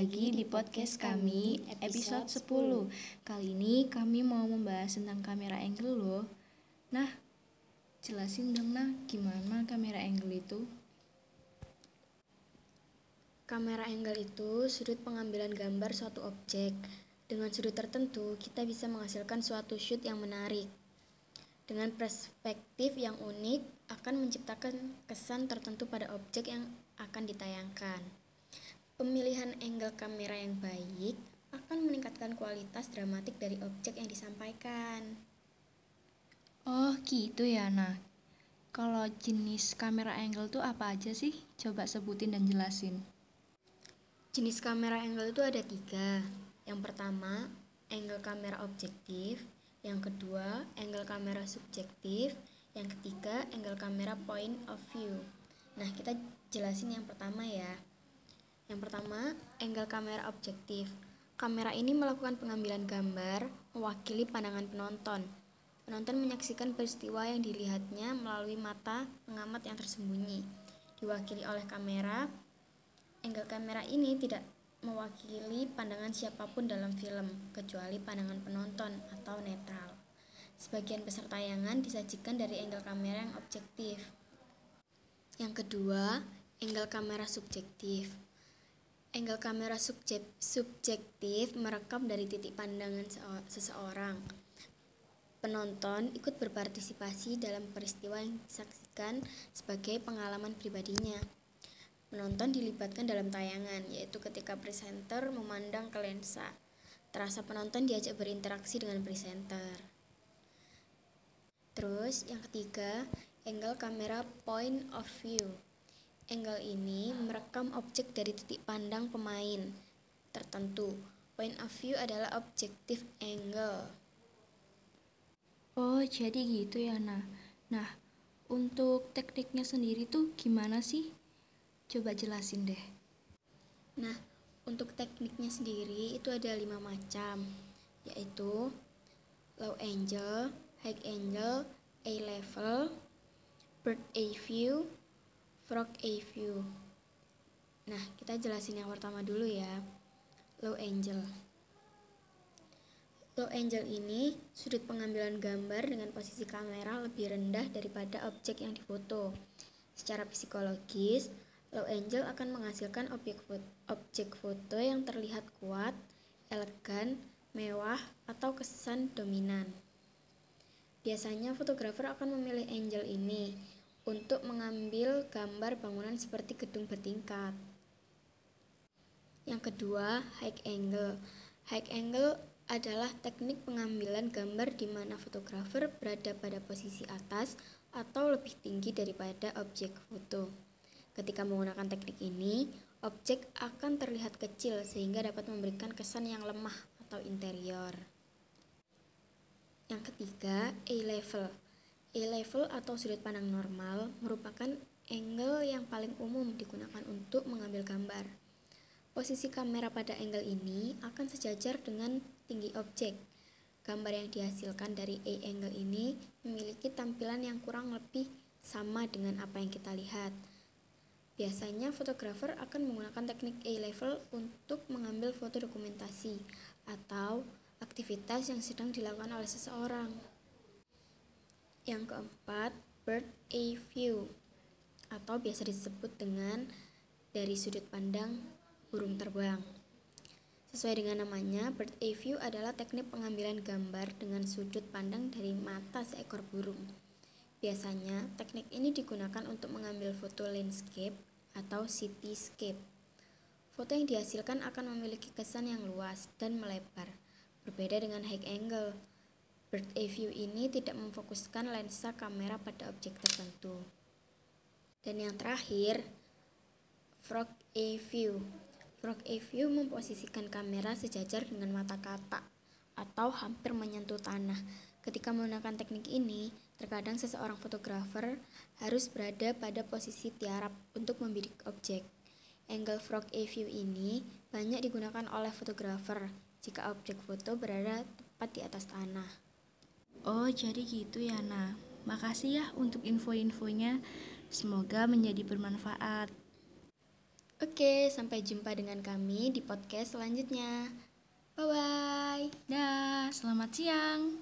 lagi di podcast kami episode 10 Kali ini kami mau membahas tentang kamera angle loh Nah, jelasin dong nah gimana kamera angle itu Kamera angle itu sudut pengambilan gambar suatu objek. Dengan sudut tertentu, kita bisa menghasilkan suatu shoot yang menarik. Dengan perspektif yang unik, akan menciptakan kesan tertentu pada objek yang akan ditayangkan. Pemilihan angle kamera yang baik akan meningkatkan kualitas dramatik dari objek yang disampaikan. Oh gitu ya nah Kalau jenis kamera angle itu apa aja sih? Coba sebutin dan jelasin Jenis kamera angle itu ada tiga. Yang pertama, angle kamera objektif. Yang kedua, angle kamera subjektif. Yang ketiga, angle kamera point of view. Nah, kita jelasin yang pertama ya. Yang pertama, angle kamera objektif. Kamera ini melakukan pengambilan gambar mewakili pandangan penonton. Penonton menyaksikan peristiwa yang dilihatnya melalui mata pengamat yang tersembunyi. Diwakili oleh kamera Angle kamera ini tidak mewakili pandangan siapa pun dalam film, kecuali pandangan penonton atau netral. Sebagian besar tayangan disajikan dari angle kamera yang objektif. Yang kedua, angle kamera subjektif. Angle kamera subjek, subjektif merekam dari titik pandangan seseorang. Penonton ikut berpartisipasi dalam peristiwa yang disaksikan sebagai pengalaman pribadinya. Penonton dilibatkan dalam tayangan, yaitu ketika presenter memandang ke lensa. Terasa penonton diajak berinteraksi dengan presenter. Terus, yang ketiga, angle kamera point of view. Angle ini merekam objek dari titik pandang pemain tertentu. Point of view adalah objective angle. Oh jadi gitu ya nah Nah untuk tekniknya sendiri tuh gimana sih? Coba jelasin deh. Nah, untuk tekniknya sendiri itu ada lima macam, yaitu low angle, high angle, A level, bird eye view, frog eye view. Nah, kita jelasin yang pertama dulu ya. Low angle. Low angle ini sudut pengambilan gambar dengan posisi kamera lebih rendah daripada objek yang difoto. Secara psikologis, Low angle akan menghasilkan objek foto, objek foto yang terlihat kuat, elegan, mewah, atau kesan dominan. Biasanya fotografer akan memilih angle ini untuk mengambil gambar bangunan seperti gedung bertingkat. Yang kedua, high angle. High angle adalah teknik pengambilan gambar di mana fotografer berada pada posisi atas atau lebih tinggi daripada objek foto. Ketika menggunakan teknik ini, objek akan terlihat kecil sehingga dapat memberikan kesan yang lemah atau interior. Yang ketiga, A-level. A-level atau sudut pandang normal merupakan angle yang paling umum digunakan untuk mengambil gambar. Posisi kamera pada angle ini akan sejajar dengan tinggi objek. Gambar yang dihasilkan dari A angle ini memiliki tampilan yang kurang lebih sama dengan apa yang kita lihat. Biasanya fotografer akan menggunakan teknik A-level untuk mengambil foto dokumentasi atau aktivitas yang sedang dilakukan oleh seseorang. Yang keempat, bird eye view atau biasa disebut dengan dari sudut pandang burung terbang. Sesuai dengan namanya, bird eye view adalah teknik pengambilan gambar dengan sudut pandang dari mata seekor burung. Biasanya, teknik ini digunakan untuk mengambil foto landscape atau cityscape. Foto yang dihasilkan akan memiliki kesan yang luas dan melebar, berbeda dengan high angle. Bird eye view ini tidak memfokuskan lensa kamera pada objek tertentu. Dan yang terakhir, frog eye view. Frog eye view memposisikan kamera sejajar dengan mata katak atau hampir menyentuh tanah. Ketika menggunakan teknik ini, terkadang seseorang fotografer harus berada pada posisi tiarap untuk membidik objek. Angle frog eye view ini banyak digunakan oleh fotografer jika objek foto berada tepat di atas tanah. Oh, jadi gitu ya, Nah. Makasih ya untuk info-infonya. Semoga menjadi bermanfaat. Oke, sampai jumpa dengan kami di podcast selanjutnya. Bye bye. Dah, selamat siang.